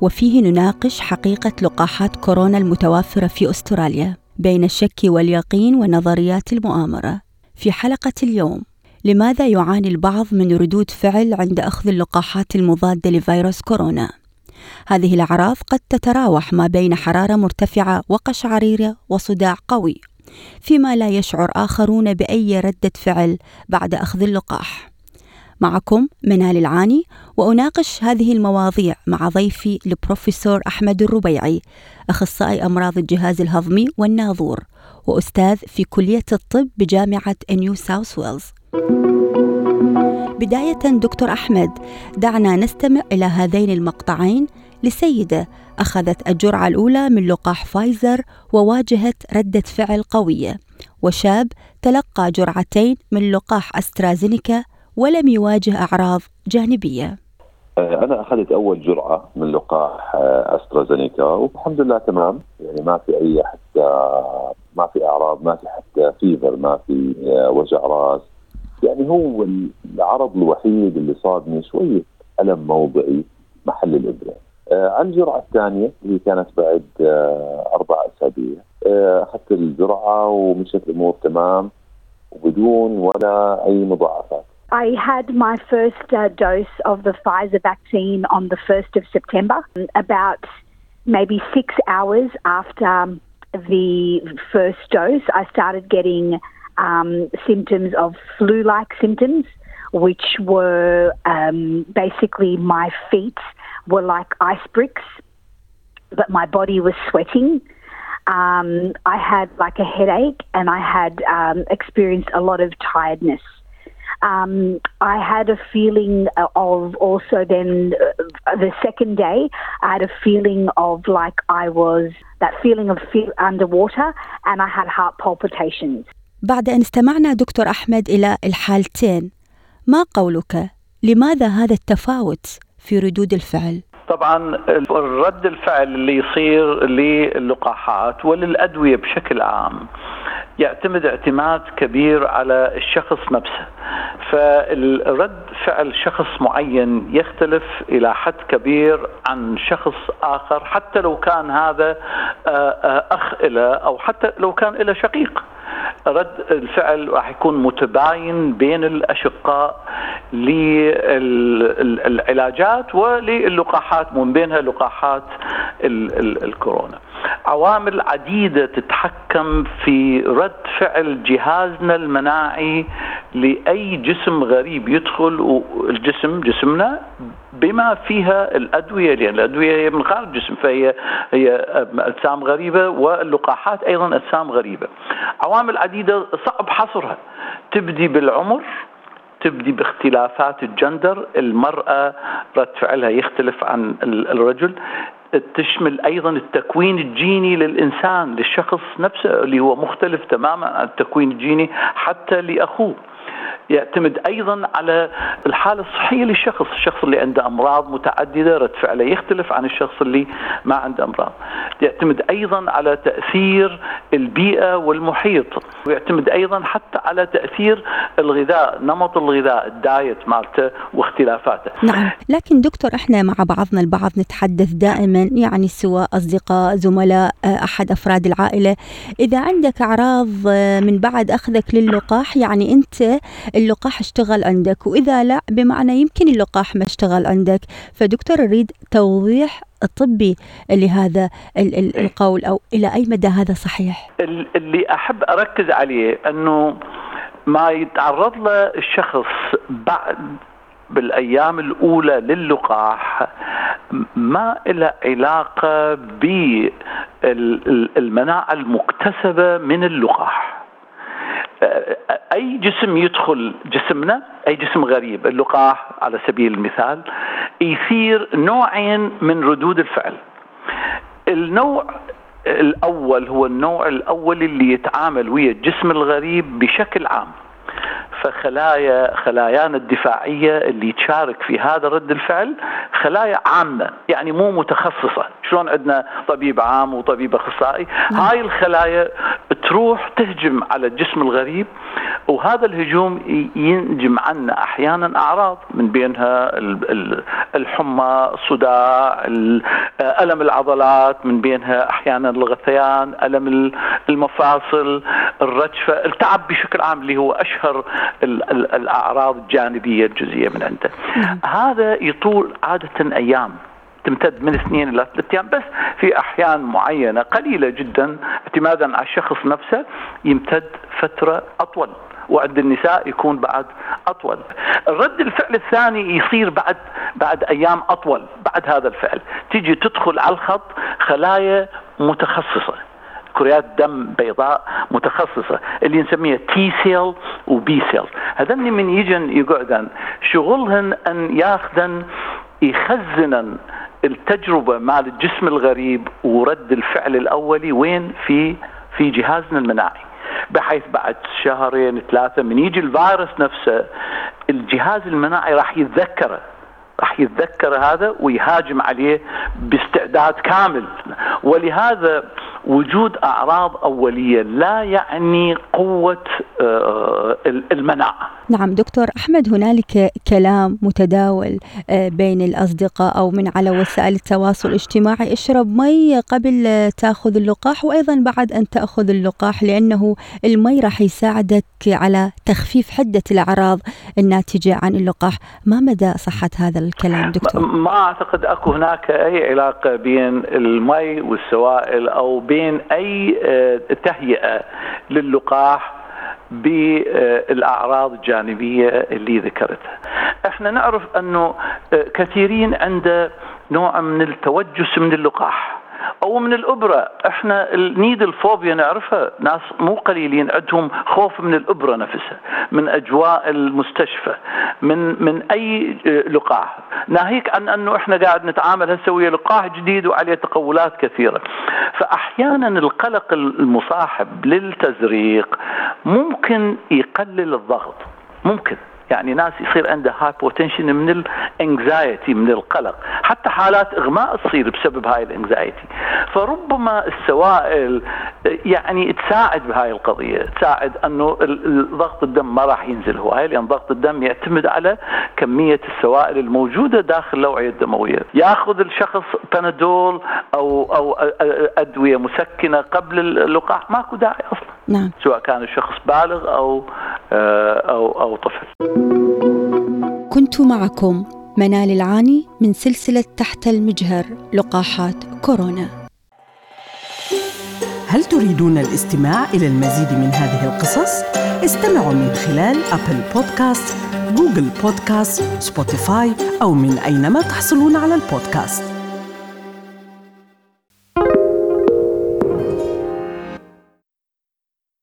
وفيه نناقش حقيقة لقاحات كورونا المتوافرة في أستراليا بين الشك واليقين ونظريات المؤامرة. في حلقة اليوم، لماذا يعاني البعض من ردود فعل عند أخذ اللقاحات المضادة لفيروس كورونا؟ هذه الأعراض قد تتراوح ما بين حرارة مرتفعة وقشعريرة وصداع قوي، فيما لا يشعر آخرون بأي ردة فعل بعد أخذ اللقاح. معكم منال العاني وأناقش هذه المواضيع مع ضيفي البروفيسور أحمد الربيعي أخصائي أمراض الجهاز الهضمي والناظور وأستاذ في كلية الطب بجامعة نيو ساوث ويلز بداية دكتور أحمد دعنا نستمع إلى هذين المقطعين لسيدة أخذت الجرعة الأولى من لقاح فايزر وواجهت ردة فعل قوية وشاب تلقى جرعتين من لقاح أسترازينيكا ولم يواجه أعراض جانبية. آه، أنا أخذت أول جرعة من لقاح آه، أسترازينيكا والحمد لله تمام. يعني ما في أي حتى ما في أعراض ما في حتى فيفر ما في آه، وجع راس. يعني هو العرض الوحيد اللي صابني شوية ألم موضعي محل الإبرة. عن الجرعة الثانية اللي كانت بعد أربع أسابيع. أخذت الجرعة ومشت الأمور تمام وبدون ولا أي مضاعفات. I had my first uh, dose of the Pfizer vaccine on the 1st of September, about maybe six hours after the first dose. I started getting um, symptoms of flu like symptoms, which were um, basically my feet were like ice bricks, but my body was sweating. Um, I had like a headache and I had um, experienced a lot of tiredness. Um, I had a feeling of also then uh, the second day, I had a feeling of like I was that feeling of feel underwater and I had heart palpitations. بعد أن استمعنا دكتور أحمد إلى الحالتين ما قولك؟ لماذا هذا التفاوت في ردود الفعل؟ طبعا الرد الفعل اللي يصير للقاحات وللأدوية بشكل عام يعتمد اعتماد كبير على الشخص نفسه فالرد فعل شخص معين يختلف إلى حد كبير عن شخص آخر حتى لو كان هذا آه، آه، أخ له أو حتى لو كان له شقيق رد الفعل راح يكون متباين بين الأشقاء للعلاجات وللقاحات من بينها لقاحات الكورونا. عوامل عديدة تتحكم في رد فعل جهازنا المناعي لأي جسم غريب يدخل الجسم جسمنا بما فيها الأدوية لأن الأدوية هي من خارج الجسم فهي هي أجسام غريبة واللقاحات أيضا أجسام غريبة. عوامل عديدة صعب حصرها تبدي بالعمر تبدي باختلافات الجندر المرأة رد فعلها يختلف عن الرجل. تشمل أيضا التكوين الجيني للإنسان للشخص نفسه اللي هو مختلف تماما عن التكوين الجيني حتى لأخوه. يعتمد أيضا على الحالة الصحية للشخص، الشخص اللي عنده أمراض متعددة رد فعله يختلف عن الشخص اللي ما عنده أمراض. يعتمد أيضا على تأثير البيئة والمحيط، ويعتمد أيضا حتى على تأثير الغذاء، نمط الغذاء، الدايت مالته واختلافاته. نعم، لكن دكتور إحنا مع بعضنا البعض نتحدث دائما يعني سواء أصدقاء، زملاء، أحد أفراد العائلة، إذا عندك أعراض من بعد أخذك للقاح يعني أنت اللقاح اشتغل عندك وإذا لا بمعنى يمكن اللقاح ما اشتغل عندك. فدكتور أريد توضيح طبي لهذا القول أو إلى أي مدى هذا صحيح؟ اللي أحب أركز عليه أنه ما يتعرض له الشخص بعد بالأيام الأولى للقاح ما له علاقة بالمناعة المكتسبة من اللقاح. أي جسم يدخل جسمنا أي جسم غريب. اللقاح على سبيل المثال يثير نوعين من ردود الفعل. النوع الأول هو النوع الأول اللي يتعامل ويا الجسم الغريب بشكل عام. فخلايا خلايانا الدفاعية اللي تشارك في هذا رد الفعل خلايا عامة يعني مو متخصصة. شلون عندنا طبيب عام وطبيب أخصائي؟ هاي الخلايا تروح تهجم على الجسم الغريب وهذا الهجوم ينجم عنا أحيانا أعراض من بينها الحمى الصداع ألم العضلات من بينها أحيانا الغثيان ألم المفاصل الرجفة التعب بشكل عام اللي هو أشهر الأعراض الجانبية الجزئية من عنده نعم. هذا يطول عادة أيام تمتد من اثنين إلى ثلاث أيام بس في أحيان معينة قليلة جدا اعتمادا على الشخص نفسه يمتد فترة أطول وعند النساء يكون بعد أطول. الرد الفعل الثاني يصير بعد بعد أيام أطول بعد هذا الفعل، تيجي تدخل على الخط خلايا متخصصة كريات دم بيضاء متخصصة اللي نسميها T cell و B cell هذن من يجن يقعدن. شغلهن أن ياخذن يخزنن التجربة مال الجسم الغريب ورد الفعل الأولي وين؟ في في جهازنا المناعي. بحيث بعد شهرين ثلاثة من يجي الفيروس نفسه الجهاز المناعي راح يتذكره. راح يتذكر هذا ويهاجم عليه باستعداد كامل. ولهذا وجود أعراض أولية لا يعني قوة آه، المناعة. نعم دكتور أحمد هنالك كلام متداول آه، بين الأصدقاء أو من على وسائل التواصل الاجتماعي اشرب مي قبل تأخذ اللقاح وأيضا بعد أن تأخذ اللقاح لأنه المي راح يساعدك على تخفيف حدة الأعراض الناتجة عن اللقاح، ما مدى صحة هذا الكلام دكتور؟ ما أعتقد أكو هناك أي علاقة بين المي والسوائل أو بين أي آه، تهيئة للقاح بالأعراض الجانبية اللي ذكرتها. إحنا نعرف أنه آه، كثيرين عنده نوع من التوجس من اللقاح. أو من الأبرة. إحنا النيد الفوبيا نعرفها. ناس مو قليلين عندهم خوف من الأبرة نفسها من أجواء المستشفى من من أي لقاح. ناهيك عن أنه إحنا قاعد نتعامل هسه ويا لقاح جديد وعليه تقولات كثيرة. فاحيانا القلق المصاحب للتزريق ممكن يقلل الضغط. ممكن. يعني ناس يصير عنده hypotension من ال anxiety من القلق. حتى حالات إغماء تصير بسبب هاي ال anxiety فربما السوائل يعني تساعد بهاي القضية. تساعد أنه ضغط الدم ما راح ينزل هواي لأن ضغط الدم يعتمد على كمية السوائل الموجودة داخل الأوعية الدموية. ياخذ الشخص بنادول أو أو أدوية مسكنة قبل اللقاح. ماكو داعي أصلا. نعم. سواء كان الشخص بالغ أو أو أو طفل. كنت معكم منال العاني من سلسلة تحت المجهر لقاحات كورونا. هل تريدون الاستماع إلى المزيد من هذه القصص؟ استمعوا من خلال Apple Podcast، Google Podcast، Spotify أو من أينما تحصلون على البودكاست.